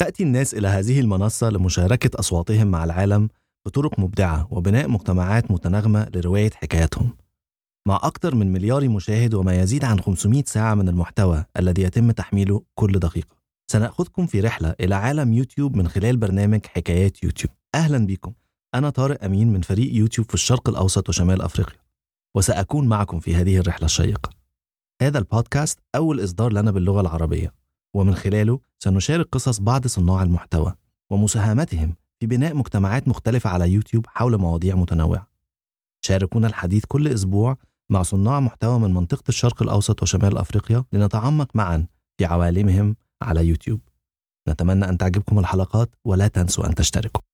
تأتي الناس إلى هذه المنصة لمشاركة أصواتهم مع العالم بطرق مبدعة وبناء مجتمعات متناغمة لرواية حكاياتهم. مع أكثر من مليار مشاهد وما يزيد عن 500 ساعة من المحتوى الذي يتم تحميله كل دقيقة سنأخذكم في رحلة إلى عالم يوتيوب من خلال برنامج حكايات يوتيوب. أهلا بكم. أنا طارق أمين من فريق يوتيوب في الشرق الأوسط وشمال أفريقيا وسأكون معكم في هذه الرحلة الشيقة. هذا البودكاست أول إصدار لنا باللغة العربية. ومن خلاله سنشارك قصص بعض صناع المحتوى ومساهمتهم في بناء مجتمعات مختلفة على يوتيوب حول مواضيع متنوعة. شاركونا الحديث كل أسبوع مع صناع محتوى من منطقة الشرق الأوسط وشمال أفريقيا لنتعمق معا في عوالمهم على يوتيوب. نتمنى أن تعجبكم الحلقات ولا تنسوا أن تشتركوا.